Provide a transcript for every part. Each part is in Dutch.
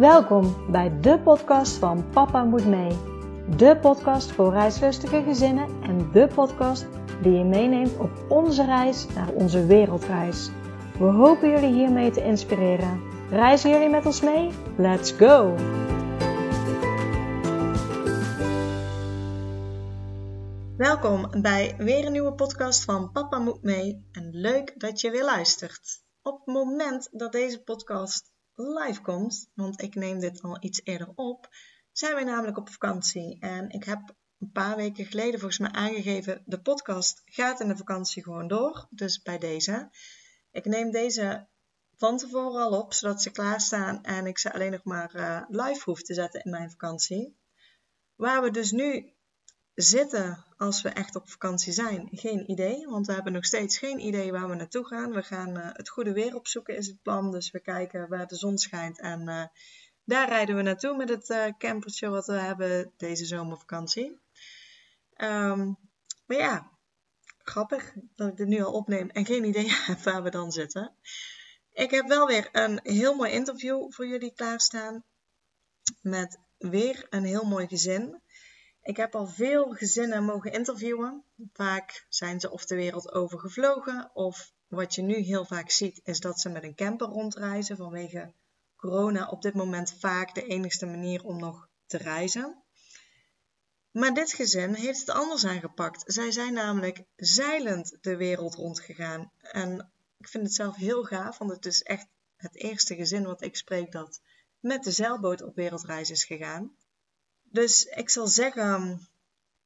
Welkom bij de podcast van Papa Moet Mee. De podcast voor reislustige gezinnen en de podcast die je meeneemt op onze reis naar onze wereldreis. We hopen jullie hiermee te inspireren. Reizen jullie met ons mee? Let's go! Welkom bij weer een nieuwe podcast van Papa Moet Mee en leuk dat je weer luistert. Op het moment dat deze podcast live komt, want ik neem dit al iets eerder op, zijn wij namelijk op vakantie. En ik heb een paar weken geleden volgens mij aangegeven, de podcast gaat in de vakantie gewoon door. Dus bij deze. Ik neem deze van tevoren al op, zodat ze klaarstaan en ik ze alleen nog maar uh, live hoef te zetten in mijn vakantie. Waar we dus nu zitten als we echt op vakantie zijn, geen idee. Want we hebben nog steeds geen idee waar we naartoe gaan. We gaan uh, het goede weer opzoeken is het plan. Dus we kijken waar de zon schijnt. En uh, daar rijden we naartoe met het uh, wat we hebben deze zomervakantie. Um, maar ja, grappig dat ik dit nu al opneem en geen idee heb waar we dan zitten. Ik heb wel weer een heel mooi interview voor jullie klaarstaan. Met weer een heel mooi gezin. Ik heb al veel gezinnen mogen interviewen. Vaak zijn ze of de wereld over gevlogen, of wat je nu heel vaak ziet, is dat ze met een camper rondreizen vanwege corona op dit moment vaak de enigste manier om nog te reizen. Maar dit gezin heeft het anders aangepakt. Zij zijn namelijk zeilend de wereld rondgegaan. En ik vind het zelf heel gaaf, want het is echt het eerste gezin wat ik spreek dat met de zeilboot op wereldreis is gegaan. Dus ik zal zeggen,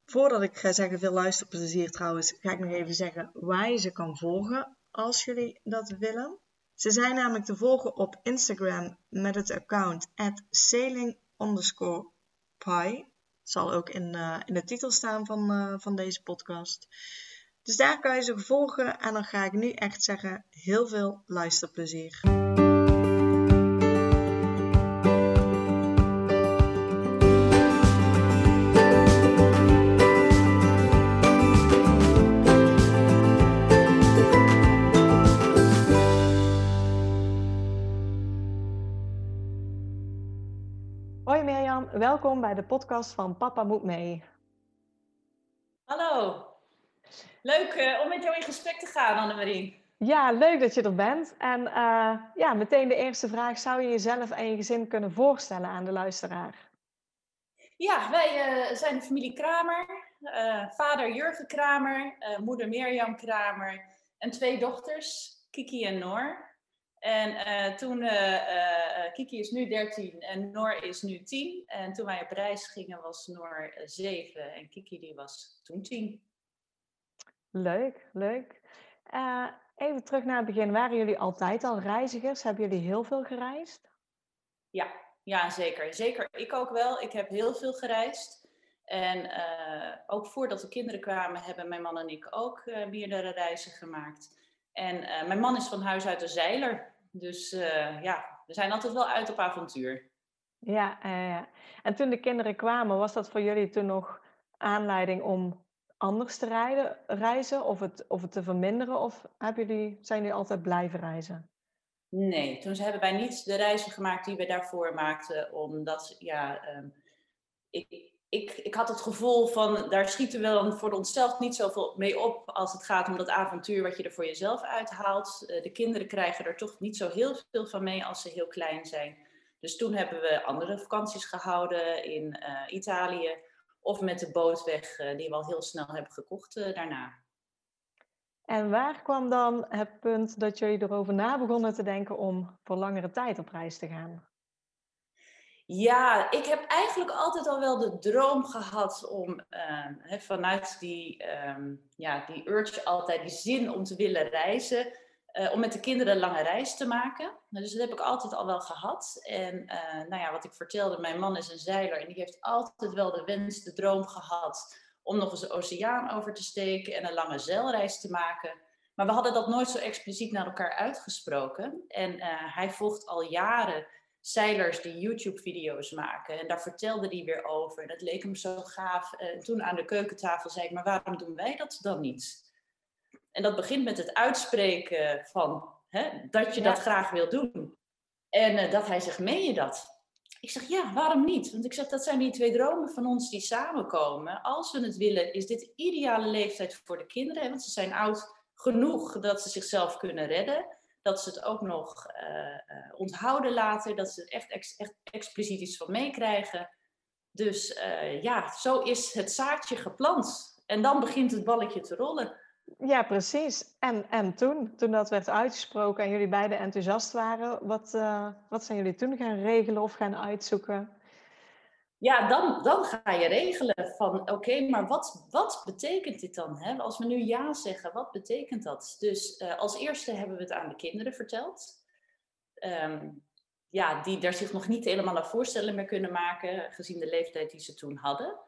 voordat ik ga zeggen veel luisterplezier trouwens, ga ik nog even zeggen waar je ze kan volgen als jullie dat willen. Ze zijn namelijk te volgen op Instagram met het account at sailing pie. Zal ook in, uh, in de titel staan van, uh, van deze podcast. Dus daar kan je ze volgen en dan ga ik nu echt zeggen heel veel luisterplezier. Welkom bij de podcast van Papa Moet Mee. Hallo, leuk uh, om met jou in gesprek te gaan, Annemarie. Ja, leuk dat je er bent. En uh, ja, meteen de eerste vraag. Zou je jezelf en je gezin kunnen voorstellen aan de luisteraar? Ja, wij uh, zijn de familie Kramer. vader Jurgen Kramer, moeder Mirjam Kramer en twee dochters, Kiki en Noor. En uh, toen, uh, uh, Kiki is nu 13 en Noor is nu 10. En toen wij op reis gingen was Noor 7 en Kiki die was toen 10. Leuk, leuk. even terug naar het begin. Waren jullie altijd al reizigers? Hebben jullie heel veel gereisd? Ja, ja zeker. Zeker. Ik ook wel. Ik heb heel veel gereisd. En ook voordat de kinderen kwamen hebben mijn man en ik ook meerdere reizen gemaakt. En mijn man is van huis uit een zeiler. Dus uh, ja, we zijn altijd wel uit op avontuur. Ja, uh, ja, en toen de kinderen kwamen, was dat voor jullie toen nog aanleiding om anders te rijden, reizen of het, of het te verminderen? Of hebben jullie, zijn jullie altijd blijven reizen? Nee, toen hebben wij niet de reizen gemaakt die we daarvoor maakten, omdat ja, um, ik, ik, ik had het gevoel van daar schieten we dan voor onszelf niet zoveel mee op als het gaat om dat avontuur wat je er voor jezelf uithaalt. Uh, de kinderen krijgen er toch niet zo heel veel van mee als ze heel klein zijn. Dus toen hebben we andere vakanties gehouden in uh, Italië of met de boot weg uh, die we al heel snel hebben gekocht daarna. En waar kwam dan het punt dat jullie erover na begonnen te denken om voor langere tijd op reis te gaan? Ja, ik heb eigenlijk altijd al wel de droom gehad om uh, vanuit die, um, ja, die urge altijd, die zin om te willen reizen, uh, om met de kinderen een lange reis te maken. Dus dat heb ik altijd al wel gehad. En uh, nou ja, wat ik vertelde, mijn man is een zeiler en die heeft altijd wel de wens, de droom gehad om nog eens de oceaan over te steken en een lange zeilreis te maken. Maar we hadden dat nooit zo expliciet naar elkaar uitgesproken. En hij volgt al jaren zeilers die YouTube-video's maken. En daar vertelde hij weer over. En dat leek hem zo gaaf. En toen aan de keukentafel zei ik, maar waarom doen wij dat dan niet? En dat begint met het uitspreken van hè, dat je ja. dat graag wil doen. En uh, dat hij zegt, meen je dat? Ik zeg, ja, waarom niet? Want ik zeg, dat zijn die twee dromen van ons die samenkomen. Als we het willen, is dit ideale leeftijd voor de kinderen. Want ze zijn oud genoeg dat ze zichzelf kunnen redden. Dat ze het ook nog uh, onthouden later. Dat ze er echt, echt expliciet iets van meekrijgen. Dus uh, ja, zo is het zaadje geplant. En dan begint het balletje te rollen. Ja, precies. En, en toen, toen dat werd uitgesproken en jullie beiden enthousiast waren, wat, wat zijn jullie toen gaan regelen of gaan uitzoeken? Ja, dan, dan ga je regelen van oké, maar wat, wat betekent dit dan? Hè? Als we nu ja zeggen, wat betekent dat? Dus uh, als eerste hebben we het aan de kinderen verteld. Um, ja, die daar zich nog niet helemaal een voorstelling meer kunnen maken, gezien de leeftijd die ze toen hadden.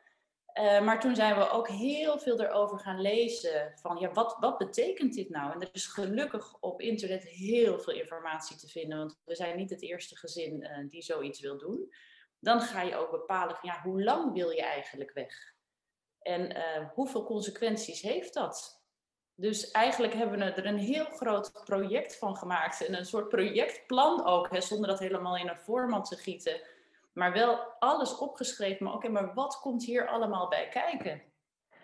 Uh, maar toen zijn we ook heel veel erover gaan lezen van ja, wat, wat betekent dit nou? En er is gelukkig op internet heel veel informatie te vinden, want we zijn niet het eerste gezin uh, die zoiets wil doen. Dan ga je ook bepalen van ja, hoe lang wil je eigenlijk weg? En uh, hoeveel consequenties heeft dat? Dus eigenlijk hebben we er een heel groot project van gemaakt. En een soort projectplan ook, hè, zonder dat helemaal in een format te gieten. Maar wel alles opgeschreven. Maar oké, maar wat komt hier allemaal bij kijken?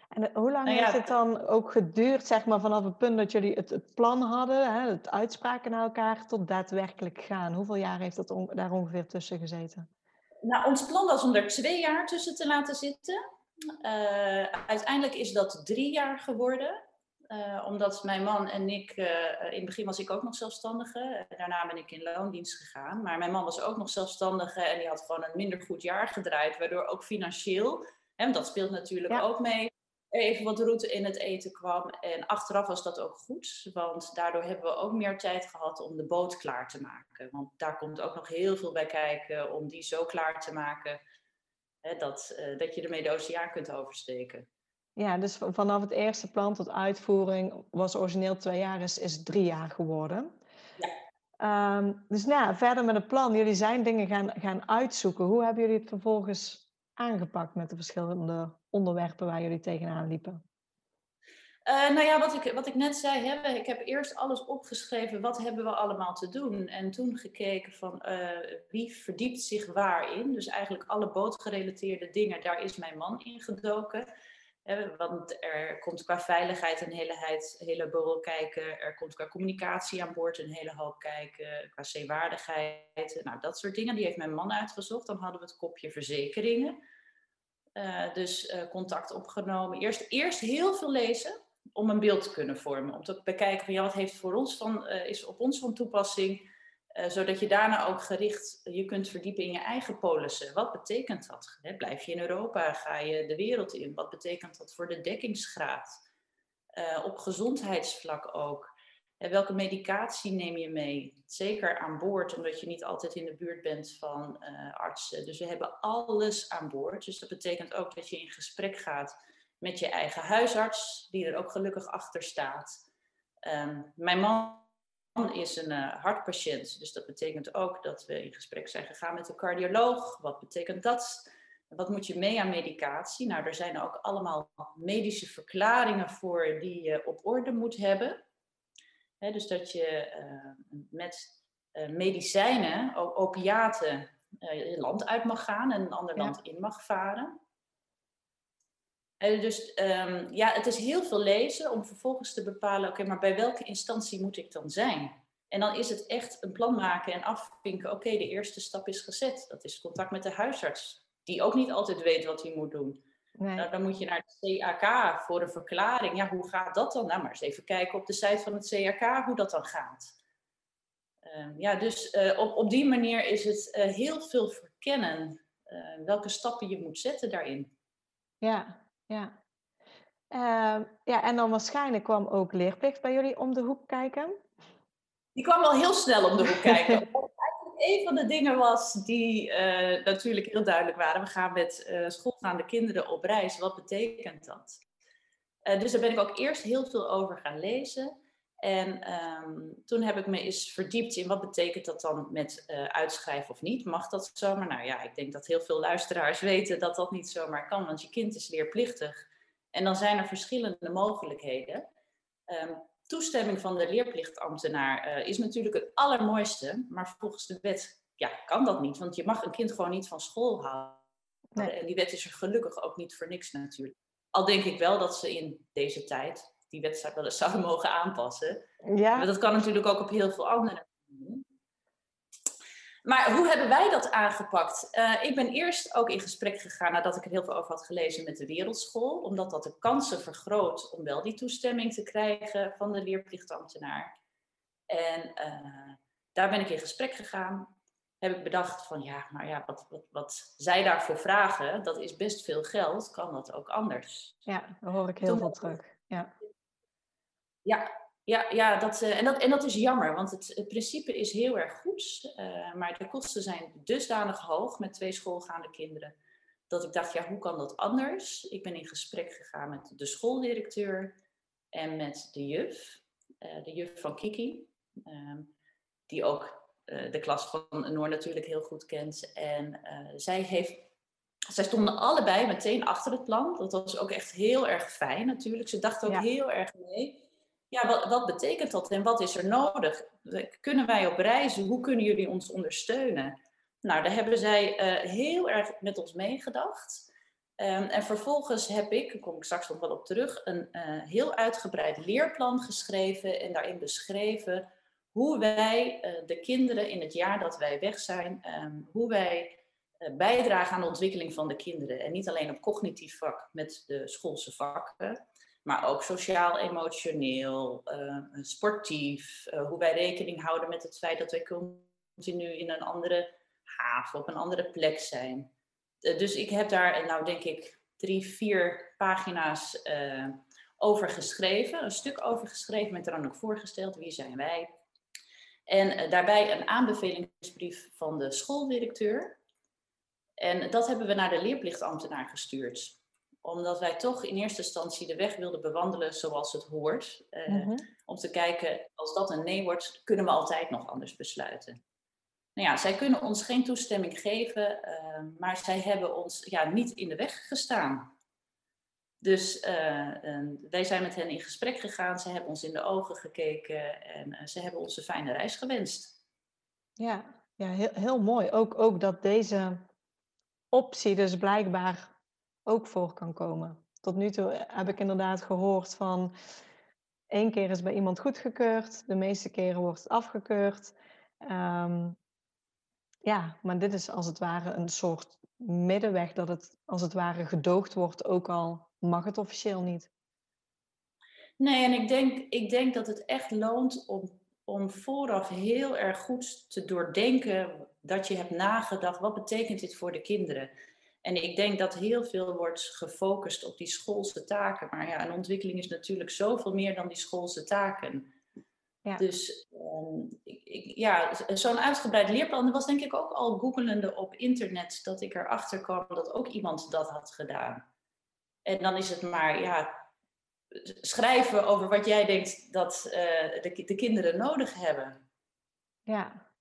En hoe lang nou heeft het dan ook geduurd, zeg maar, vanaf het punt dat jullie het, het plan hadden, hè, het uitspraken naar elkaar, tot daadwerkelijk gaan? Hoeveel jaar heeft dat on daar ongeveer tussen gezeten? Nou, ons plan was om er twee jaar tussen te laten zitten. Uh, uiteindelijk is dat drie jaar geworden. Uh, omdat mijn man en ik, uh, in het begin was ik ook nog zelfstandige. Daarna ben ik in loondienst gegaan. Maar mijn man was ook nog zelfstandige en die had gewoon een minder goed jaar gedraaid. Waardoor ook financieel, en dat speelt natuurlijk ook mee, even wat route in het eten kwam. En achteraf was dat ook goed. Want daardoor hebben we ook meer tijd gehad om de boot klaar te maken. Want daar komt ook nog heel veel bij kijken om die zo klaar te maken. Hè, dat, uh, dat je ermee de oceaan kunt oversteken. Ja, dus vanaf het eerste plan tot uitvoering was origineel twee jaar, is, is drie jaar geworden. Ja. Um, dus nou, verder met het plan. Jullie zijn dingen gaan, gaan uitzoeken. Hoe hebben jullie het vervolgens aangepakt met de verschillende onderwerpen waar jullie tegenaan liepen? Uh, nou ja, wat ik, wat ik net zei, hè, ik heb eerst alles opgeschreven, wat hebben we allemaal te doen? En toen gekeken van uh, wie verdiept zich waarin. Dus eigenlijk alle bootgerelateerde dingen, daar is mijn man in gedoken want er komt qua veiligheid een hele heleboel kijken. Er komt qua communicatie aan boord een hele hoop kijken. Qua zeewaardigheid. Nou, dat soort dingen. Die heeft mijn man uitgezocht. Dan hadden we het kopje verzekeringen. Uh, dus uh, contact opgenomen. Eerst, eerst heel veel lezen om een beeld te kunnen vormen. Om te bekijken van ja, wat heeft voor ons van, uh, is op ons van toepassing. Zodat je daarna ook gericht je kunt verdiepen in je eigen polissen. Wat betekent dat? Hè, blijf je in Europa? Ga je de wereld in? Wat betekent dat voor de dekkingsgraad? Op gezondheidsvlak ook. En welke medicatie neem je mee? Zeker aan boord, omdat je niet altijd in de buurt bent van uh, artsen. Dus we hebben alles aan boord. Dus dat betekent ook dat je in gesprek gaat met je eigen huisarts, die er ook gelukkig achter staat. Um, mijn man is een uh, hartpatiënt. Dus dat betekent ook dat we in gesprek zijn gegaan met de cardioloog. Wat betekent dat? Wat moet je mee aan medicatie? Nou, er zijn ook allemaal medische verklaringen voor die je op orde moet hebben. Dus dat je uh, met uh, medicijnen, opiaten, je land uit mag gaan en een ander land in mag varen. dus um, ja, het is heel veel lezen om vervolgens te bepalen, oké, maar bij welke instantie moet ik dan zijn? En dan is het echt een plan maken en afvinken, oké, de eerste stap is gezet. Dat is contact met de huisarts, die ook niet altijd weet wat hij moet doen. Nee. Nou, dan moet je naar het CAK voor een verklaring. Ja, hoe gaat dat dan? Nou, maar eens even kijken op de site van het CAK hoe dat dan gaat. Uh, ja, dus uh, op, op die manier is het uh, heel veel verkennen welke stappen je moet zetten daarin. Ja, ja. Ehm, ja, en dan waarschijnlijk kwam ook leerplicht bij jullie om de hoek kijken. Die kwam al heel snel om de hoek kijken. een van de dingen was die uh, natuurlijk heel duidelijk waren. We gaan met uh, schoolgaande kinderen op reis. Wat betekent dat? Uh, dus daar ben ik ook eerst heel veel over gaan lezen. En um, toen heb ik me eens verdiept in wat betekent dat dan met uitschrijven of niet. Mag dat zomaar? Nou ja, ik denk dat heel veel luisteraars weten dat dat niet zomaar kan. Want je kind is leerplichtig. En dan zijn er verschillende mogelijkheden. Um, toestemming van de leerplichtambtenaar uh, is natuurlijk het allermooiste, maar volgens de wet ja, kan dat niet. Want je mag een kind gewoon niet van school houden. En die wet is er gelukkig ook niet voor niks natuurlijk. Al denk ik wel dat ze in deze tijd die wet wel eens zouden mogen aanpassen. Ja. Maar dat kan natuurlijk ook op heel veel andere. Maar hoe hebben wij dat aangepakt? Uh, ik ben eerst ook in gesprek gegaan nadat ik er heel veel over had gelezen met de Wereldschool, omdat dat de kansen vergroot om wel die toestemming te krijgen van de leerplichtambtenaar. En uh, daar ben ik in gesprek gegaan. Heb ik bedacht van ja, maar ja, wat, wat, wat zij daarvoor vragen, dat is best veel geld, kan dat ook anders? Ja, daar hoor ik heel veel terug. Ja, ja, ja, ja dat, uh, en, dat, en dat is jammer, want het, het principe is heel erg goed, uh, maar de kosten zijn dusdanig hoog met twee schoolgaande kinderen, dat ik dacht, ja, hoe kan dat anders? Ik ben in gesprek gegaan met de schooldirecteur en met de juf, uh, de juf van Kiki, ehm, die ook de klas van Noor natuurlijk heel goed kent. En zij, heeft, zij stonden allebei meteen achter het plan. Dat was ook echt heel erg fijn natuurlijk. Ze dachten ook heel erg mee ja, wat, wat betekent dat en wat is er nodig? Kunnen wij op reizen? Hoe kunnen jullie ons ondersteunen? Nou, daar hebben zij uh, heel erg met ons meegedacht. Um, en vervolgens heb ik, daar kom ik straks nog wel op terug, een uh, heel uitgebreid leerplan geschreven en daarin beschreven hoe wij uh, de kinderen in het jaar dat wij weg zijn, um, hoe wij bijdragen aan de ontwikkeling van de kinderen. En niet alleen op cognitief vak met de schoolse vakken, maar ook sociaal, emotioneel, uh, sportief. Uh, hoe wij rekening houden met het feit dat wij continu in een andere haven, op een andere plek zijn. Uh, dus ik heb daar, nou denk ik, drie, vier pagina's over geschreven. Een stuk over geschreven, met er dan ook voorgesteld wie zijn wij. En daarbij een aanbevelingsbrief van de schooldirecteur. En dat hebben we naar de leerplichtambtenaar gestuurd omdat wij toch in eerste instantie de weg wilden bewandelen zoals het hoort. Uh, mm Om te kijken, als dat een nee wordt, kunnen we altijd nog anders besluiten. Nou ja, zij kunnen ons geen toestemming geven, uh, maar zij hebben ons ja, niet in de weg gestaan. Dus uh, wij zijn met hen in gesprek gegaan, ze hebben ons in de ogen gekeken en ze hebben ons een fijne reis gewenst. Ja, ja heel, heel mooi. Ook, ook dat deze optie dus blijkbaar ook voor kan komen. Tot nu toe heb ik inderdaad gehoord van één keer is bij iemand goedgekeurd, de meeste keren wordt het afgekeurd. Um, ja, maar dit is als het ware een soort middenweg dat het als het ware gedoogd wordt, ook al mag het officieel niet. Nee, en ik denk, ik denk dat het echt loont om, om vooraf heel erg goed te doordenken dat je hebt nagedacht, wat betekent dit voor de kinderen? En ik denk dat heel veel wordt gefocust op die schoolse taken. Maar ja, een ontwikkeling is natuurlijk zoveel meer dan die schoolse taken. Ja. Dus um, ik, ik, ja, zo'n uitgebreid leerplan was denk ik ook al googelende op internet dat ik erachter kwam dat ook iemand dat had gedaan. En dan is het maar ja, schrijven over wat jij denkt dat uh, de, de kinderen nodig hebben. Ja,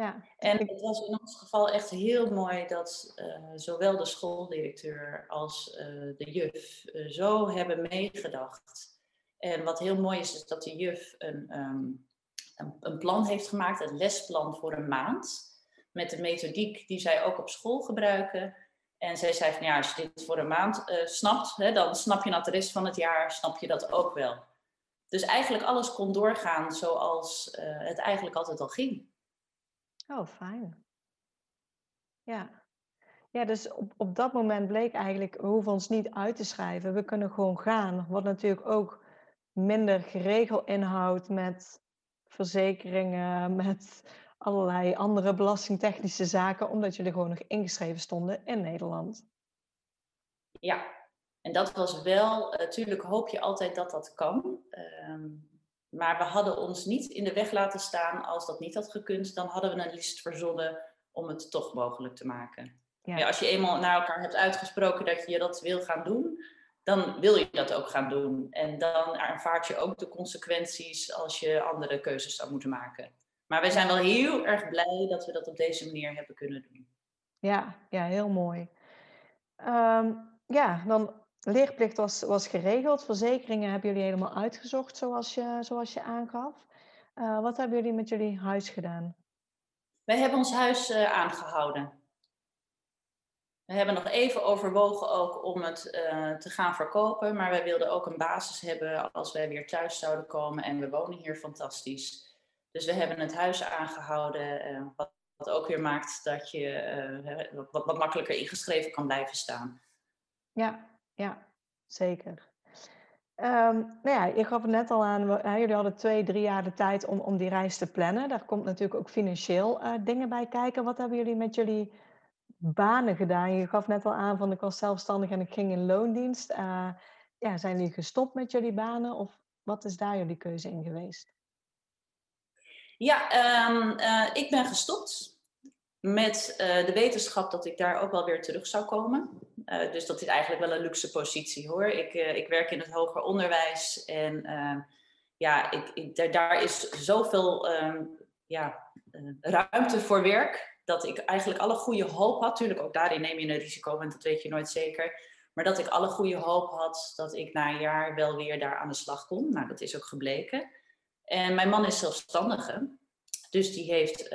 ja. En het was in ons geval echt heel mooi dat uh, zowel de schooldirecteur als uh, de juf uh, zo hebben meegedacht. En wat heel mooi is, is dat de juf een, um, een, een, plan heeft gemaakt, een lesplan voor een maand. Met de methodiek die zij ook op school gebruiken. En zij zei van ja, als je dit voor een maand snapt, hè, dan snap je dat de rest van het jaar, snap je dat ook wel. Dus eigenlijk alles kon doorgaan zoals het eigenlijk altijd al ging. Oh, fijn. Ja. Ja, dus op, op dat moment bleek eigenlijk, we hoeven ons niet uit te schrijven. We kunnen gewoon gaan. Wat natuurlijk ook minder geregeld inhoudt met verzekeringen, met allerlei andere belastingtechnische zaken, omdat jullie gewoon nog ingeschreven stonden in Nederland. Ja, en dat was wel, natuurlijk hoop je altijd dat dat kan. Ehm, maar we hadden ons niet in de weg laten staan als dat niet had gekund. Dan hadden we een list verzonnen om het toch mogelijk te maken. Ja. als je eenmaal naar elkaar hebt uitgesproken dat je dat wil gaan doen, dan wil je dat ook gaan doen. En dan aanvaard je ook de consequenties als je andere keuzes zou moeten maken. Maar wij zijn wel heel erg blij dat we dat op deze manier hebben kunnen doen. Ja, ja heel mooi. Um, ja, dan leerplicht was, was geregeld. Verzekeringen hebben jullie helemaal uitgezocht zoals je, zoals je aangaf. Uh, wat hebben jullie met jullie huis gedaan? Wij hebben ons huis aangehouden. We hebben nog even overwogen ook om het te gaan verkopen, maar wij wilden ook een basis hebben als wij weer thuis zouden komen en we wonen hier fantastisch. Dus we hebben het huis aangehouden, wat, wat, ook weer maakt dat je wat, wat makkelijker ingeschreven kan blijven staan. Ja, ja, zeker. Um, nou ja, je gaf net al aan, jullie hadden twee, drie jaar de tijd om, om die reis te plannen. Daar komt natuurlijk ook financieel uh, dingen bij kijken. Wat hebben jullie met jullie banen gedaan? Je gaf net al aan van ik was zelfstandig en ik ging in loondienst. Uh, ja, zijn jullie gestopt met jullie banen of wat is daar jullie keuze in geweest? Ja, um, uh, ik ben gestopt met de wetenschap dat ik daar ook wel weer terug zou komen. Uh, dus dat is eigenlijk wel een luxe positie hoor. Ik, uh, ik werk in het hoger onderwijs en uh, ja, ik, daar, is zoveel um, ja, ruimte voor werk. Dat ik eigenlijk alle goede hoop had. Tuurlijk, ook daarin neem je een risico, want dat weet je nooit zeker. Maar dat ik alle goede hoop had dat ik na een jaar wel weer daar aan de slag kon. Nou, dat is ook gebleken. En mijn man is zelfstandige. Dus die heeft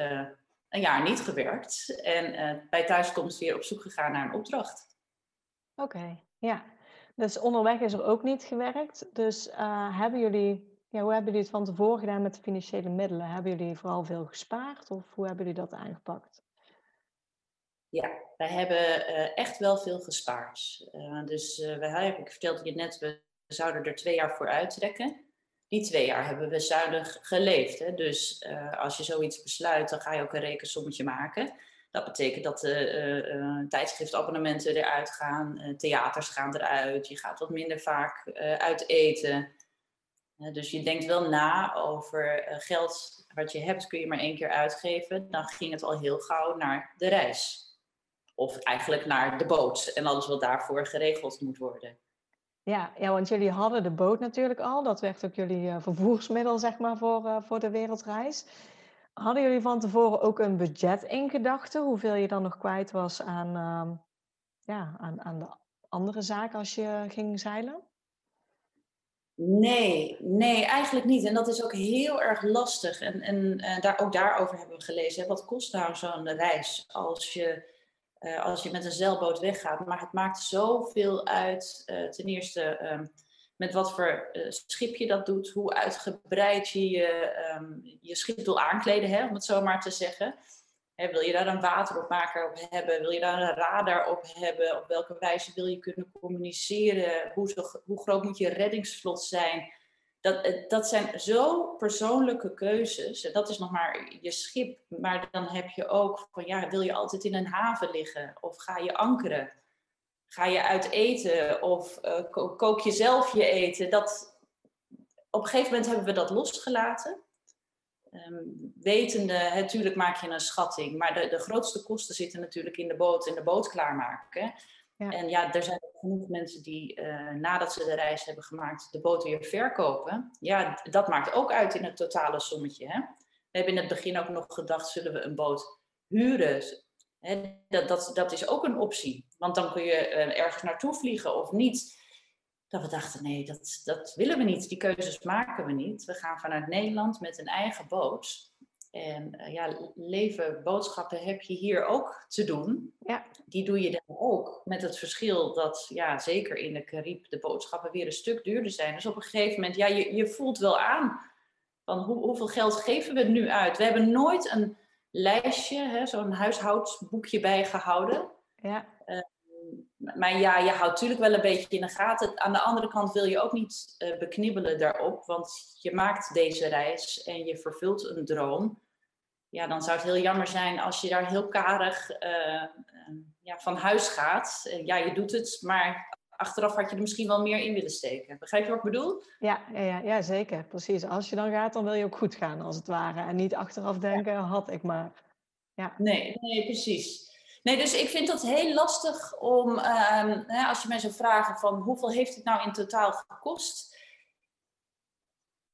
een jaar niet gewerkt. En bij thuiskomst weer op zoek gegaan naar een opdracht. Oké, ja. Dus onderweg is er ook niet gewerkt. Dus uh, hebben jullie, ja, hoe hebben jullie het van tevoren gedaan met de financiële middelen? Hebben jullie vooral veel gespaard of hoe hebben jullie dat aangepakt? Ja, wij hebben uh, echt wel veel gespaard. Uh, dus wij, ik vertelde je net, we zouden er twee jaar voor uittrekken. Die twee jaar hebben we zuinig geleefd. Hè? Dus als je zoiets besluit, dan ga je ook een rekensommetje maken. Dat betekent dat de uh, tijdschriftabonnementen eruit gaan, theaters gaan eruit, je gaat wat minder vaak uit eten. dus je denkt wel na over geld wat je hebt, kun je maar één keer uitgeven. Dan ging het al heel gauw naar de reis. Of eigenlijk naar de boot en alles wat daarvoor geregeld moet worden. Ja, ja, want jullie hadden de boot natuurlijk al. Dat werd ook jullie vervoersmiddel, zeg maar, voor, voor de wereldreis. Hadden jullie van tevoren ook een budget in gedachten? Hoeveel je dan nog kwijt was aan, uh, ja, aan, aan de andere zaken als je ging zeilen? Nee, nee, eigenlijk niet. En dat is ook heel erg lastig. En, en uh, daar, ook daarover hebben we gelezen. Wat kost nou zo'n reis als je, uh, als je met een zeilboot weggaat? Maar het maakt zoveel uit. Uh, ten eerste um, met wat voor uh, schip je dat doet, hoe uitgebreid je je, je schip wil aankleden, hè, om het zo maar te zeggen. Hè, wil je daar een wateropmaker op hebben? Wil je daar een radar op hebben? Op welke wijze wil je kunnen communiceren? Hoe, zo, hoe groot moet je reddingsvlot zijn? Dat, eh, dat zijn zo persoonlijke keuzes. Dat is nog maar je schip. Maar dan heb je ook van ja, wil je altijd in een haven liggen? Of ga je ankeren? Ga je uit eten of uh, kook je zelf je eten? Dat, op een gegeven moment hebben we dat losgelaten. Um, wetende, natuurlijk maak je een schatting, maar de, de grootste kosten zitten natuurlijk in de boot en de boot klaarmaken. Ja. En ja, er zijn genoeg mensen die uh, nadat ze de reis hebben gemaakt de boot weer verkopen. Ja, dat maakt ook uit in het totale sommetje. Hè? We hebben in het begin ook nog gedacht, zullen we een boot huren? Dat, dat, dat is ook een optie. Want dan kun je uh, ergens naartoe vliegen of niet. Dat we dachten, nee, dat, dat willen we niet. Die keuzes maken we niet. We gaan vanuit Nederland met een eigen boot. En uh, ja, leven boodschappen heb je hier ook te doen. Ja. Die doe je dan ook. Met het verschil dat, ja, zeker in de Carib de boodschappen weer een stuk duurder zijn. Dus op een gegeven moment, ja, je, je voelt wel aan van hoe, hoeveel geld geven we nu uit. We hebben nooit een lijstje, zo'n huishoudboekje bijgehouden. Ja. Uh, maar ja, je houdt natuurlijk wel een beetje in de gaten. Aan de andere kant wil je ook niet uh, beknibbelen daarop, want je maakt deze reis en je vervult een droom. Ja, dan zou het heel jammer zijn als je daar heel karig uh, ja, van huis gaat. ja, je doet het, maar achteraf had je er misschien wel meer in willen steken. Begrijp je wat ik bedoel? Ja, ja, ja, ja, zeker. Precies. Als je dan gaat, dan wil je ook goed gaan, als het ware. En niet achteraf denken, ja. had ik maar. Ja. Nee, nee, precies. Nee, dus ik vind dat heel lastig om, uh, als je mij zou vragen van hoeveel heeft het nou in totaal gekost?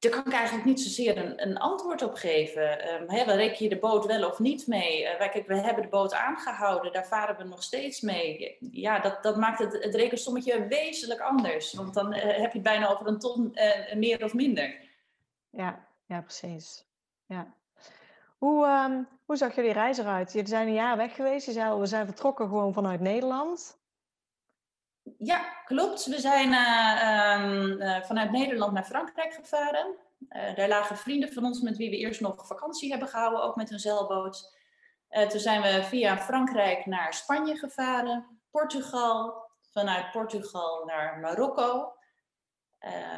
Daar kan ik eigenlijk niet zozeer een, een antwoord op geven. Um, hè, reken je de boot wel of niet mee? Uh, kijk, we hebben de boot aangehouden, daar varen we nog steeds mee. Ja, dat, dat maakt het, het rekensommetje wezenlijk anders. Want dan uh, heb je het bijna over een ton uh, meer of minder. Ja, ja precies. Ja. Hoe, um, hoe zag jullie reis eruit? Jullie zijn een jaar weg geweest. Je zei we zijn vertrokken gewoon vanuit Nederland. Ja, klopt. We zijn uh, um, uh, vanuit Nederland naar Frankrijk gevaren. Uh, daar lagen vrienden van ons met wie we eerst nog vakantie hebben gehouden, ook met een zeilboot. toen zijn we via Frankrijk naar Spanje gevaren, Portugal, vanuit Portugal naar Marokko,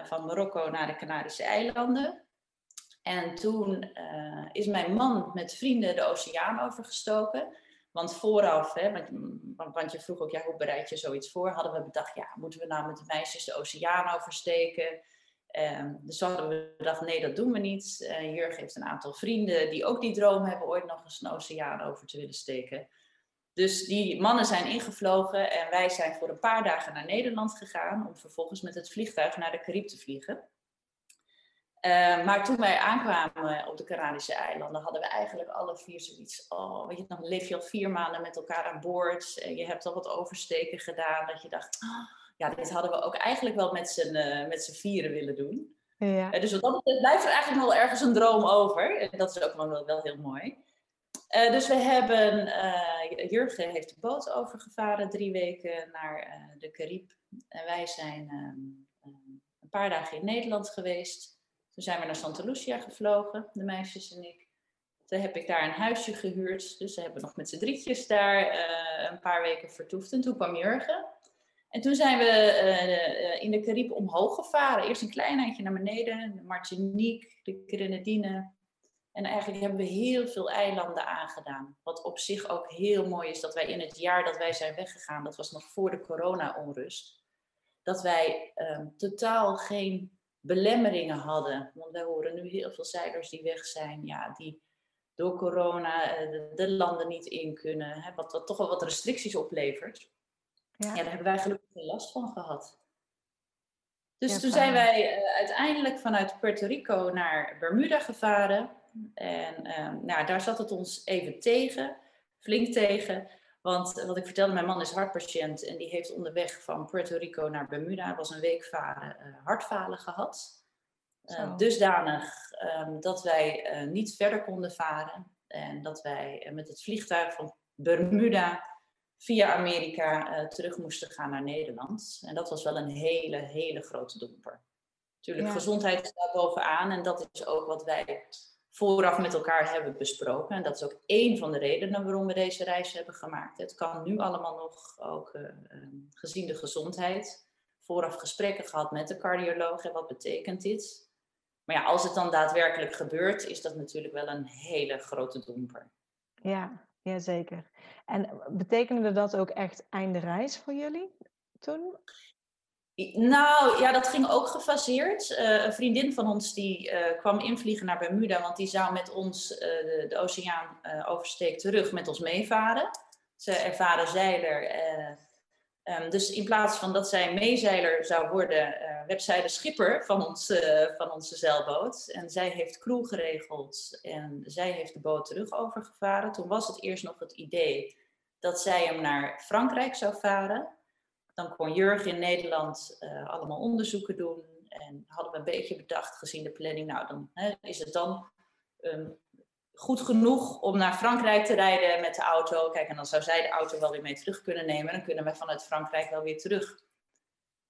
van Marokko naar de Canarische eilanden. En toen is mijn man met vrienden de oceaan overgestoken. Want vooraf, hè, want, je vroeg ook, ja, hoe bereid je zoiets voor? Hadden we bedacht, ja, moeten we nou met de meisjes de oceaan oversteken? Um, dus hadden we bedacht, nee, dat doen we niet. Uh, Jurgen heeft een aantal vrienden die ook die droom hebben ooit nog eens een oceaan over te willen steken. Dus die mannen zijn ingevlogen en wij zijn voor een paar dagen naar Nederland gegaan om vervolgens met het vliegtuig naar de Carib te vliegen. Uh, maar toen wij aankwamen op de Canarische eilanden, hadden we eigenlijk alle vier zoiets. Oh, weet je, dan leef je al vier maanden met elkaar aan boord. En je hebt al wat oversteken gedaan. Dat je dacht, oh, ja, dit hadden we ook eigenlijk wel met z'n, uh, met z'n vieren willen doen. Ja. Uh, dus wat dat blijft er eigenlijk nog wel ergens een droom over. En dat is ook wel, wel heel mooi. dus we hebben, Jurgen heeft de boot overgevaren drie weken naar de Carib. En wij zijn ehm, een paar dagen in Nederland geweest. Toen zijn we naar Santa Lucia gevlogen, de meisjes en ik. Toen heb ik daar een huisje gehuurd. Dus ze hebben nog met z'n drietjes daar uh, een paar weken vertoefd. En toen kwam Jurgen. En toen zijn we uh, in de Carib omhoog gevaren. Eerst een klein eindje naar beneden. De Martinique, de Grenadine. En eigenlijk hebben we heel veel eilanden aangedaan. Wat op zich ook heel mooi is dat wij in het jaar dat wij zijn weggegaan, dat was nog voor de corona-onrust, dat wij uh, totaal geen belemmeringen hadden. Want wij horen nu heel veel zeilers die weg zijn, ja, die door corona eh, de, de landen niet in kunnen, hè, wat, wat toch wel wat restricties oplevert. Ja. ja daar hebben wij gelukkig geen last van gehad. Dus toen zijn wij uh, uiteindelijk vanuit Puerto Rico naar Bermuda gevaren. En uh, nou, daar zat het ons even tegen, flink tegen. Want wat ik vertelde, mijn man is hartpatiënt en die heeft onderweg van Puerto Rico naar Bermuda, was een week varen, uh, hartfalen gehad. Uh, dusdanig um, dat wij uh, niet verder konden varen en dat wij met het vliegtuig van Bermuda via Amerika terug moesten gaan naar Nederland. En dat was wel een hele, hele grote domper. Natuurlijk, ja. gezondheid staat bovenaan en dat is ook wat wij vooraf met elkaar hebben besproken. En dat is ook één van de redenen waarom we deze reis hebben gemaakt. Het kan nu allemaal nog, ook uh, gezien de gezondheid, vooraf gesprekken gehad met de cardioloog. En wat betekent dit? Maar ja, als het dan daadwerkelijk gebeurt, is dat natuurlijk wel een hele grote domper. Ja, ja zeker. En betekende dat ook echt einde reis voor jullie toen? Nou ja, dat ging ook gefaseerd. Uh, een vriendin van ons die uh, kwam invliegen naar Bermuda, want die zou met ons uh, de, de, oceaan oversteek terug met ons meevaren. Ze ervaren zeiler. Um, dus in plaats van dat zij meezeiler zou worden, werd zij de schipper van, ons, van onze zeilboot. En zij heeft crew geregeld en zij heeft de boot terug overgevaren. Toen was het eerst nog het idee dat zij hem naar Frankrijk zou varen. Dan kon Jurgen in Nederland uh, allemaal onderzoeken doen. En hadden we een beetje bedacht, gezien de planning, nou dan hè, is het dan um, goed genoeg om naar Frankrijk te rijden met de auto. Kijk, en dan zou zij de auto wel weer mee terug kunnen nemen. En dan kunnen wij vanuit Frankrijk wel weer terug.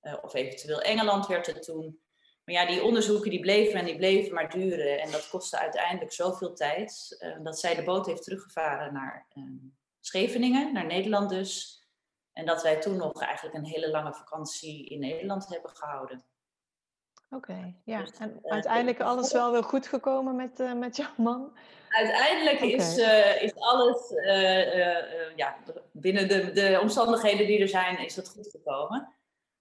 Uh, of eventueel Engeland werd het toen. Maar ja, die onderzoeken die bleven en die bleven maar duren. En dat kostte uiteindelijk zoveel tijd. Uh, dat zij de boot heeft teruggevaren naar um, Scheveningen, naar Nederland dus. En dat wij toen nog eigenlijk een hele lange vakantie in Nederland hebben gehouden. Oké, ja. Dus, en uh, uiteindelijk alles wel weer goed gekomen met, uh, met jouw man? Uiteindelijk okay. is, uh, is alles, ja, binnen de, de omstandigheden die er zijn, is het goed gekomen.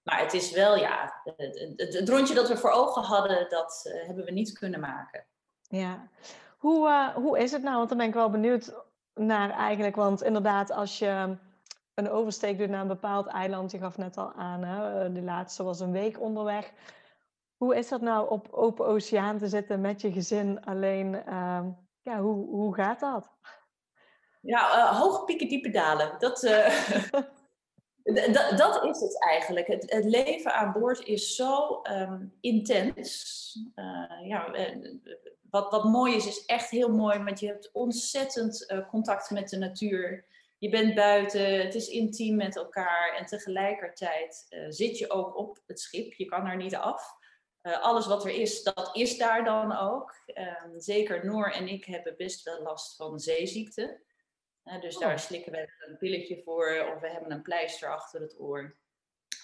Maar het is wel, ja, het, het, het rondje dat we voor ogen hadden, dat hebben we niet kunnen maken. Ja. Hoe, hoe is het nou? Want dan ben ik wel benieuwd naar eigenlijk, want inderdaad, als je een oversteek doet naar een bepaald eiland. Je gaf net al aan, hè? de laatste was een week onderweg. Hoe is dat nou op open oceaan te zitten met je gezin alleen? Uh, ja, hoe, hoe gaat dat? Ja, uh, hoge pieken, diepe dalen. Dat, uh, dat is het eigenlijk. Het, leven aan boord is zo um, intens. Ja, wat, wat mooi is, is echt heel mooi, want je hebt ontzettend contact met de natuur. Je bent buiten, het is intiem met elkaar en tegelijkertijd uh, zit je ook op het schip. Je kan er niet af. Uh, alles wat er is, dat is daar dan ook. Ehm, zeker Noor en ik hebben best wel last van zeeziekte. dus oh. daar slikken we een pilletje voor of we hebben een pleister achter het oor.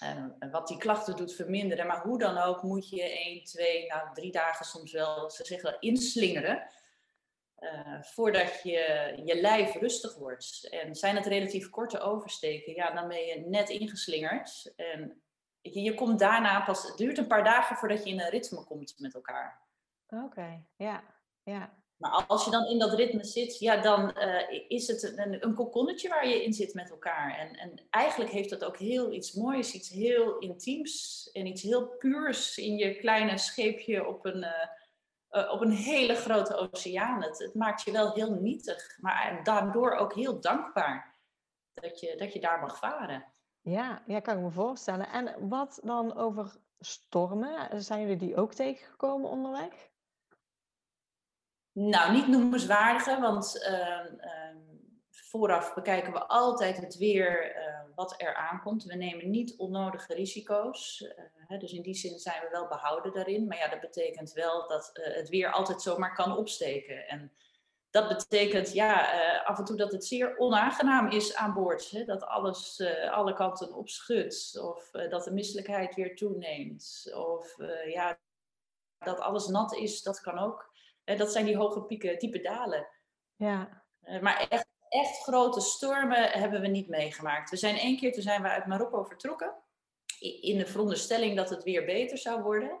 Uh, wat die klachten doet verminderen. Maar hoe dan ook moet je één, twee, nou drie dagen soms wel, ze zeggen wel, inslingeren. Uh, voordat je, je lijf rustig wordt. En zijn het relatief korte oversteken, ja, dan ben je net ingeslingerd. En je, je komt daarna pas, het duurt een paar dagen voordat je in een ritme komt met elkaar. Oké, ja, ja. Maar als je dan in dat ritme zit, ja, dan uh, is het een, een kokonnetje waar je in zit met elkaar. En, en eigenlijk heeft dat ook heel iets moois, iets heel intiems en iets heel puurs in je kleine scheepje op een, uh, uh, op een hele grote oceaan. Het, het, maakt je wel heel nietig, maar daardoor ook heel dankbaar dat je, dat je daar mag varen. Ja, ja, kan ik me voorstellen. En wat dan over stormen? Zijn jullie die ook tegengekomen onderweg? Nou, niet noemenswaardige, want uh, uh, vooraf bekijken we altijd het weer uh, wat er aankomt. We nemen niet onnodige risico's. Eh, hè, dus in die zin zijn we wel behouden daarin. Maar ja, dat betekent wel dat eh, het weer altijd zomaar kan opsteken. En dat betekent ja, af en toe dat het zeer onaangenaam is aan boord. Hè? Dat alles alle kanten opschudt. Of dat de misselijkheid weer toeneemt. Of ja, dat alles nat is, dat kan ook dat zijn die hoge pieken, diepe dalen. Ja. Eh, maar echt, echt grote stormen hebben we niet meegemaakt. We zijn één keer, toen zijn we uit Marokko vertrokken. In de veronderstelling dat het weer beter zou worden.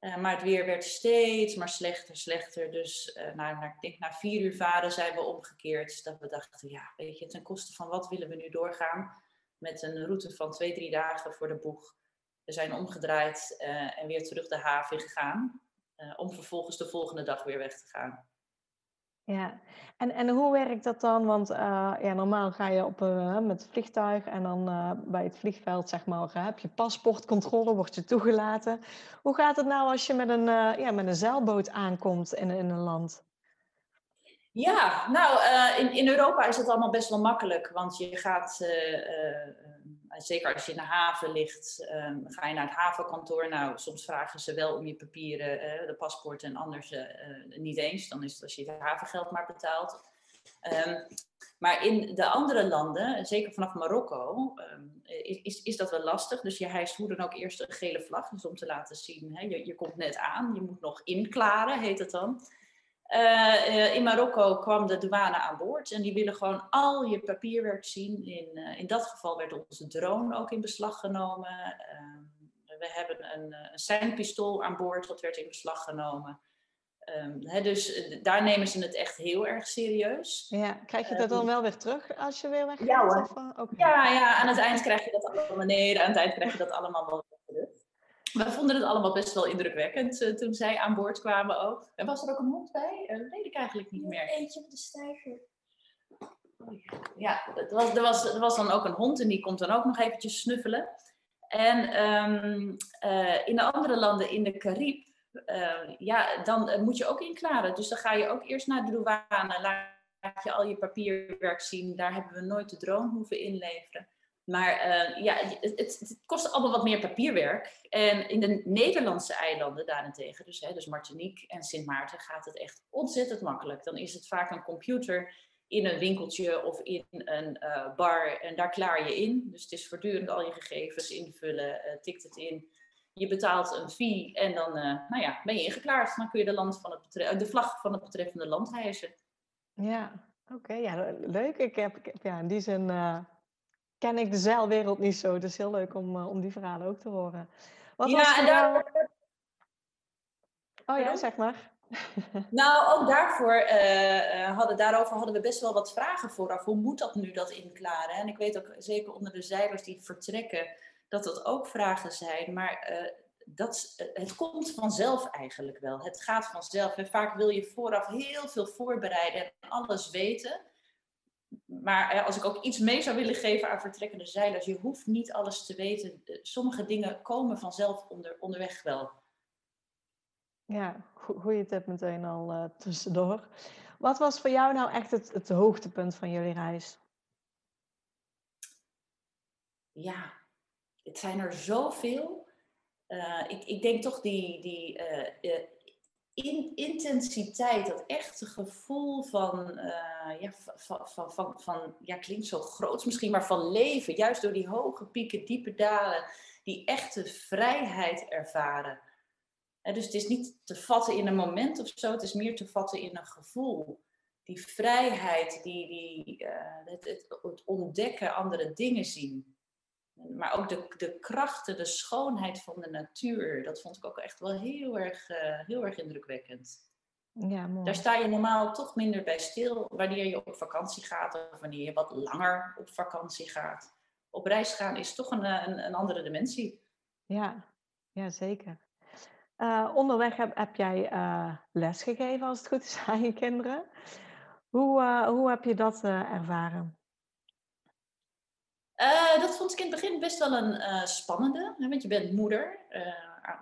Uh, maar het weer werd steeds maar slechter, slechter. Dus uh, nou, nou, ik denk na vier uur varen zijn we omgekeerd. Dat we dachten, ja, weet je, ten koste van wat willen we nu doorgaan? Met een route van twee, drie dagen voor de boeg. We zijn omgedraaid uh, en weer terug de haven gegaan. Om vervolgens de volgende dag weer weg te gaan. Ja, en, en hoe werkt dat dan? Want uh, ja, normaal ga je op, uh, met het vliegtuig en dan bij het vliegveld zeg maar, heb je paspoortcontrole, word je toegelaten. Hoe gaat het nou als je met een, ja, met een zeilboot aankomt in, in een land? Ja, nou, in, in Europa is het allemaal best wel makkelijk, want je gaat zeker als je in de haven ligt, ehm, ga je naar het havenkantoor. Nou, soms vragen ze wel om je papieren, uh, de paspoort en anders uh, niet eens. Dan is het als je het havengeld maar betaalt. Um, maar in de andere landen, zeker vanaf Marokko, um, is, is dat wel lastig. Dus je hijst hoe dan ook eerst een gele vlag, dus om te laten zien, hè, je, je komt net aan, je moet nog inklaren, heet het dan. Uh, in Marokko kwam de douane aan boord en die willen gewoon al je papierwerk zien. In, uh, in dat geval werd onze drone ook in beslag genomen. Uh, we hebben een, een seinpistool aan boord, dat werd in beslag genomen. Um, dus daar nemen ze het echt heel erg serieus. Ja, krijg je dat dan wel weer terug als je weer weg Ja okay. ja, ja, aan het eind krijg je dat allemaal. Nee, aan het eind krijg je dat allemaal wel we vonden het allemaal best wel indrukwekkend uh, toen zij aan boord kwamen ook. En was er ook een hond bij? Uh, weet ik eigenlijk niet meer. Eentje op de stijger. Ja, er was, er, was, er was dan ook een hond en die komt dan ook nog eventjes snuffelen. En um, uh, in de andere landen in de Carib, ja, dan moet je ook inklaren. Dus dan ga je ook eerst naar de douane, laat je al je papierwerk zien. Daar hebben we nooit de drone hoeven inleveren. Maar uh, ja, het, het, kost allemaal wat meer papierwerk. En in de Nederlandse eilanden daarentegen, dus, hè, dus Martinique en Sint Maarten, gaat het echt ontzettend makkelijk. Dan is het vaak een computer in een winkeltje of in een uh, bar en daar klaar je in. Dus het is voortdurend al je gegevens invullen, uh, tikt het in. Je betaalt een fee en dan nou ja, ben je ingeklaard. Dan kun je de, land van het de vlag van het betreffende land hijsen. Ja, oké. ja, leuk. Ik heb, ik heb ja, in die zin ken ik de zeilwereld niet zo. Dus heel leuk om, uh, om die verhalen ook te horen. Wat ja, en daar... Oh ja, zeg maar. Nou, ook daarvoor, uh, hadden, daarover hadden we best wel wat vragen vooraf. Hoe moet dat nu, dat inklaren? En ik weet ook zeker onder de zeilers die vertrekken, dat dat ook vragen zijn. Maar uh, dat, het komt vanzelf eigenlijk wel. Het gaat vanzelf. En vaak wil je vooraf heel veel voorbereiden en alles weten maar als ik ook iets mee zou willen geven aan vertrekkende zeilers, je hoeft niet alles te weten. Sommige dingen komen vanzelf onder, onderweg wel. Ja, goede tip meteen al uh, tussendoor. Wat was voor jou nou echt het, het hoogtepunt van jullie reis? Ja, het zijn er zoveel. Uh, ik, ik denk toch die, die uh, in, intensiteit, dat echte gevoel van, ja, van, van, van, van, ja, klinkt zo groot misschien, maar van leven. Juist door die hoge pieken, diepe dalen, die echte vrijheid ervaren dus het is niet te vatten in een moment of zo, het is meer te vatten in een gevoel. Die vrijheid, die, die, uh, het, het, ontdekken, andere dingen zien. Maar ook de, de krachten, de schoonheid van de natuur, dat vond ik ook echt wel heel erg, uh, heel erg indrukwekkend. Ja, mooi. Daar sta je normaal toch minder bij stil wanneer je op vakantie gaat of wanneer je wat langer op vakantie gaat. Op reis gaan is toch een, een, een andere dimensie. Ja, ja zeker. Uh, onderweg heb, heb jij uh, les gegeven, als het goed is, aan je kinderen. Hoe, hoe heb je dat ervaren? Dat vond ik in het begin best wel een spannende, hè, want je bent moeder.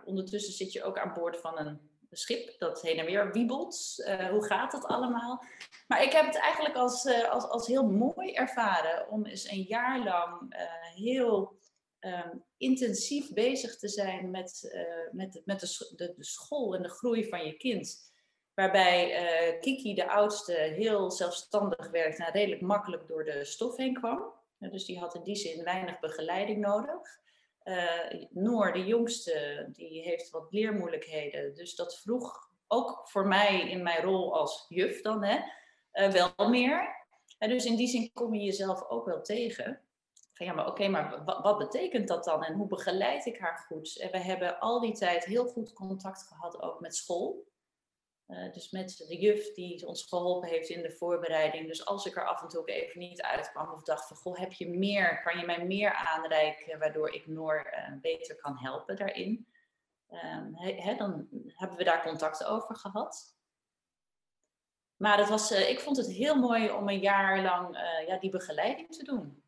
ondertussen zit je ook aan boord van een schip dat heen en weer wiebelt. hoe gaat het allemaal? Maar ik heb het eigenlijk als, als, als heel mooi ervaren om eens een jaar lang heel Ehm, intensief bezig te zijn met, met, met de, de, de, school en de groei van je kind. Waarbij Kiki, de oudste, heel zelfstandig werkte en redelijk makkelijk door de stof heen kwam. Dus die had in die zin weinig begeleiding nodig. Uh, Noor, de jongste, die heeft wat leermoeilijkheden. Dus dat vroeg ook voor mij in mijn rol als juf dan hè, wel meer. En dus in die zin kom je jezelf ook wel tegen van ja, maar oké, maar wat, betekent dat dan en hoe begeleid ik haar goed? En we hebben al die tijd heel goed contact gehad ook met school. Uh, dus met de juf die ons geholpen heeft in de voorbereiding. Dus als ik er af en toe ook even niet uitkwam of dacht van, goh, heb je meer, kan je mij meer aanreiken waardoor ik Noor uh, beter kan helpen daarin? Uh, dan hebben we daar contact over gehad. Maar het was, eh, ik vond het heel mooi om een jaar lang ja, die begeleiding te doen.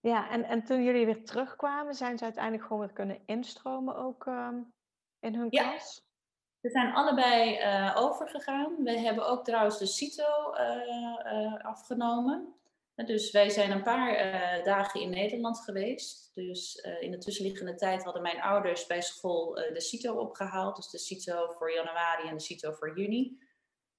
Ja, en, en toen jullie weer terugkwamen, zijn ze uiteindelijk gewoon weer kunnen instromen ook ehm, in hun ja. klas? We zijn allebei uh, overgegaan. We hebben ook trouwens de CITO uh, uh, afgenomen. Dus wij zijn een paar dagen in Nederland geweest. Dus in de tussenliggende tijd hadden mijn ouders bij school de CITO opgehaald. Dus de CITO voor januari en de CITO voor juni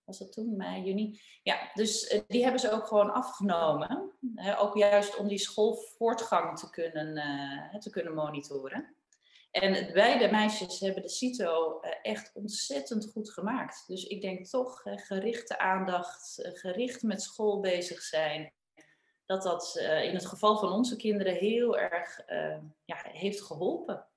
was dat toen, mei, juni? Ja, dus eh, die hebben ze ook gewoon afgenomen. ook juist om die schoolvoortgang te kunnen, te kunnen monitoren. En beide meisjes hebben de CITO uh, echt ontzettend goed gemaakt. Dus ik denk toch, gerichte aandacht, gericht met school bezig zijn, dat dat in het geval van onze kinderen heel erg ja, heeft geholpen.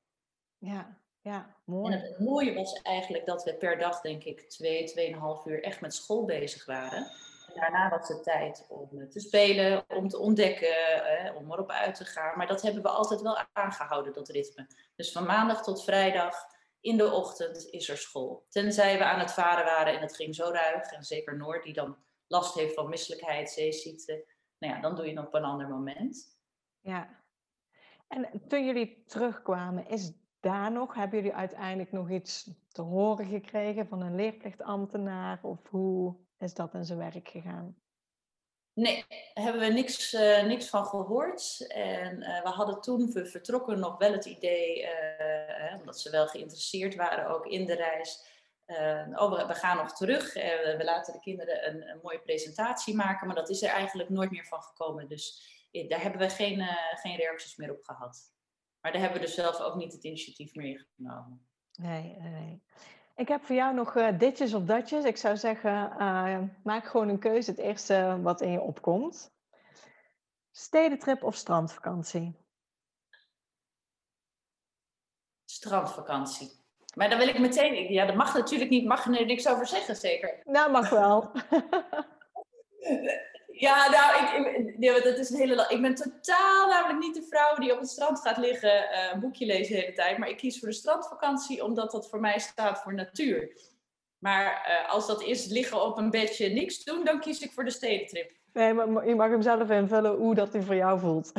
Ja, ja, mooi. En het mooie was eigenlijk dat we per dag, denk ik, twee, tweeënhalf uur echt met school bezig waren. Daarna was het tijd om te spelen, om te ontdekken, eh, om erop uit te gaan. Maar dat hebben we altijd wel aangehouden, dat ritme. Dus van maandag tot vrijdag in de ochtend is er school. Tenzij we aan het varen waren en het ging zo ruig. En zeker Noord, die dan last heeft van misselijkheid, zeeziekte. Nou ja, dan doe je het op een ander moment. Ja. En toen jullie terugkwamen, is daar nog? Hebben jullie uiteindelijk nog iets te horen gekregen van een leerplichtambtenaar? Of hoe is dat in zijn werk gegaan? Nee, hebben we niks, uh, niks van gehoord. En uh, we hadden toen we vertrokken nog wel het idee, uh, omdat ze wel geïnteresseerd waren ook in de reis. oh, we, we, gaan nog terug. we laten de kinderen een, een, mooie presentatie maken. Maar dat is er eigenlijk nooit meer van gekomen. Dus daar hebben we geen, geen reacties meer op gehad. Maar daar hebben we dus zelf ook niet het initiatief meer genomen. Nee, nee. Ik heb voor jou nog uh, ditjes of datjes. Ik zou zeggen, uh, maak gewoon een keuze. Het eerste wat in je opkomt. Stedentrip of strandvakantie? Strandvakantie. Maar dan wil ik meteen... Ja, dat mag natuurlijk niet. Mag er niks over zeggen, zeker? Nou, mag wel. Ja, nou, ik, dat is een hele. Ik ben totaal namelijk niet de vrouw die op het strand gaat liggen, uh, een boekje lezen de hele tijd. Maar ik kies voor de strandvakantie omdat dat voor mij staat voor natuur. Maar uh, als dat is liggen op een bedje niks doen, dan kies ik voor de stedentrip. Nee, maar je mag hem zelf invullen hoe dat hij voor jou voelt.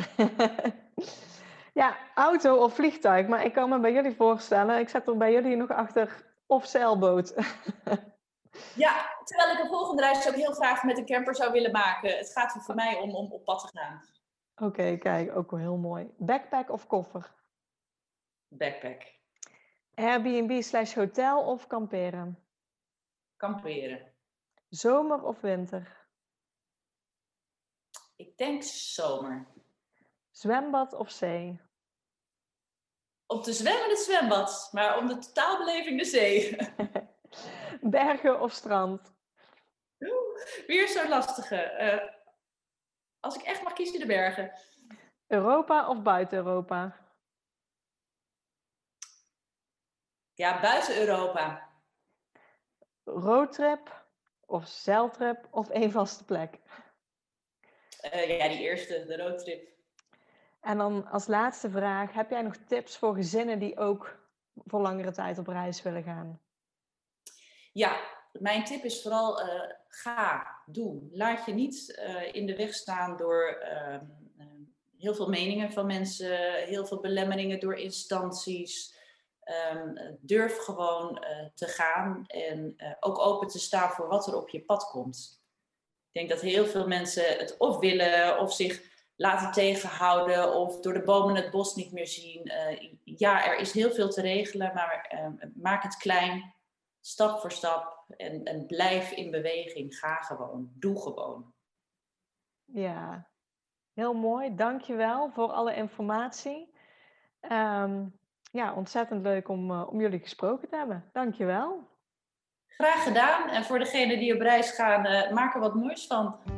ja, auto of vliegtuig. Maar ik kan me bij jullie voorstellen, ik zet er bij jullie nog achter of zeilboot? ja, terwijl ik een volgende reis ook heel graag met een camper zou willen maken. Het gaat er voor mij om om op pad te gaan. Oké, kijk, ook wel heel mooi. Backpack of koffer? Backpack. Airbnb slash hotel of kamperen? Kamperen. Zomer of winter? Ik denk zomer. Zwembad of zee? Om te zwemmen het zwembad, maar om de totaalbeleving de zee. Bergen of strand? Weer zo'n lastige. Uh, als ik echt mag kiezen, de bergen. Europa of buiten Europa? Ja, buiten Europa. Roadtrip of zeiltrip of één vaste plek? Uh, ja, die eerste, de roadtrip. En dan als laatste vraag, heb jij nog tips voor gezinnen die ook voor langere tijd op reis willen gaan? Ja, mijn tip is vooral uh, ga, doe. Laat je niet uh, in de weg staan door uh, heel veel meningen van mensen, heel veel belemmeringen door instanties. Um, durf gewoon te gaan en ook open te staan voor wat er op je pad komt. Ik denk dat heel veel mensen het of willen of zich laten tegenhouden of door de bomen het bos niet meer zien. Ja, er is heel veel te regelen, maar maak het klein, stap voor stap en, en blijf in beweging. Ga gewoon, doe gewoon. Ja, heel mooi. Dankjewel voor alle informatie. Um, ja, ontzettend leuk om, uh, om jullie gesproken te hebben. Dankjewel. Graag gedaan. En voor degenen die op reis gaan, maak er wat moois van.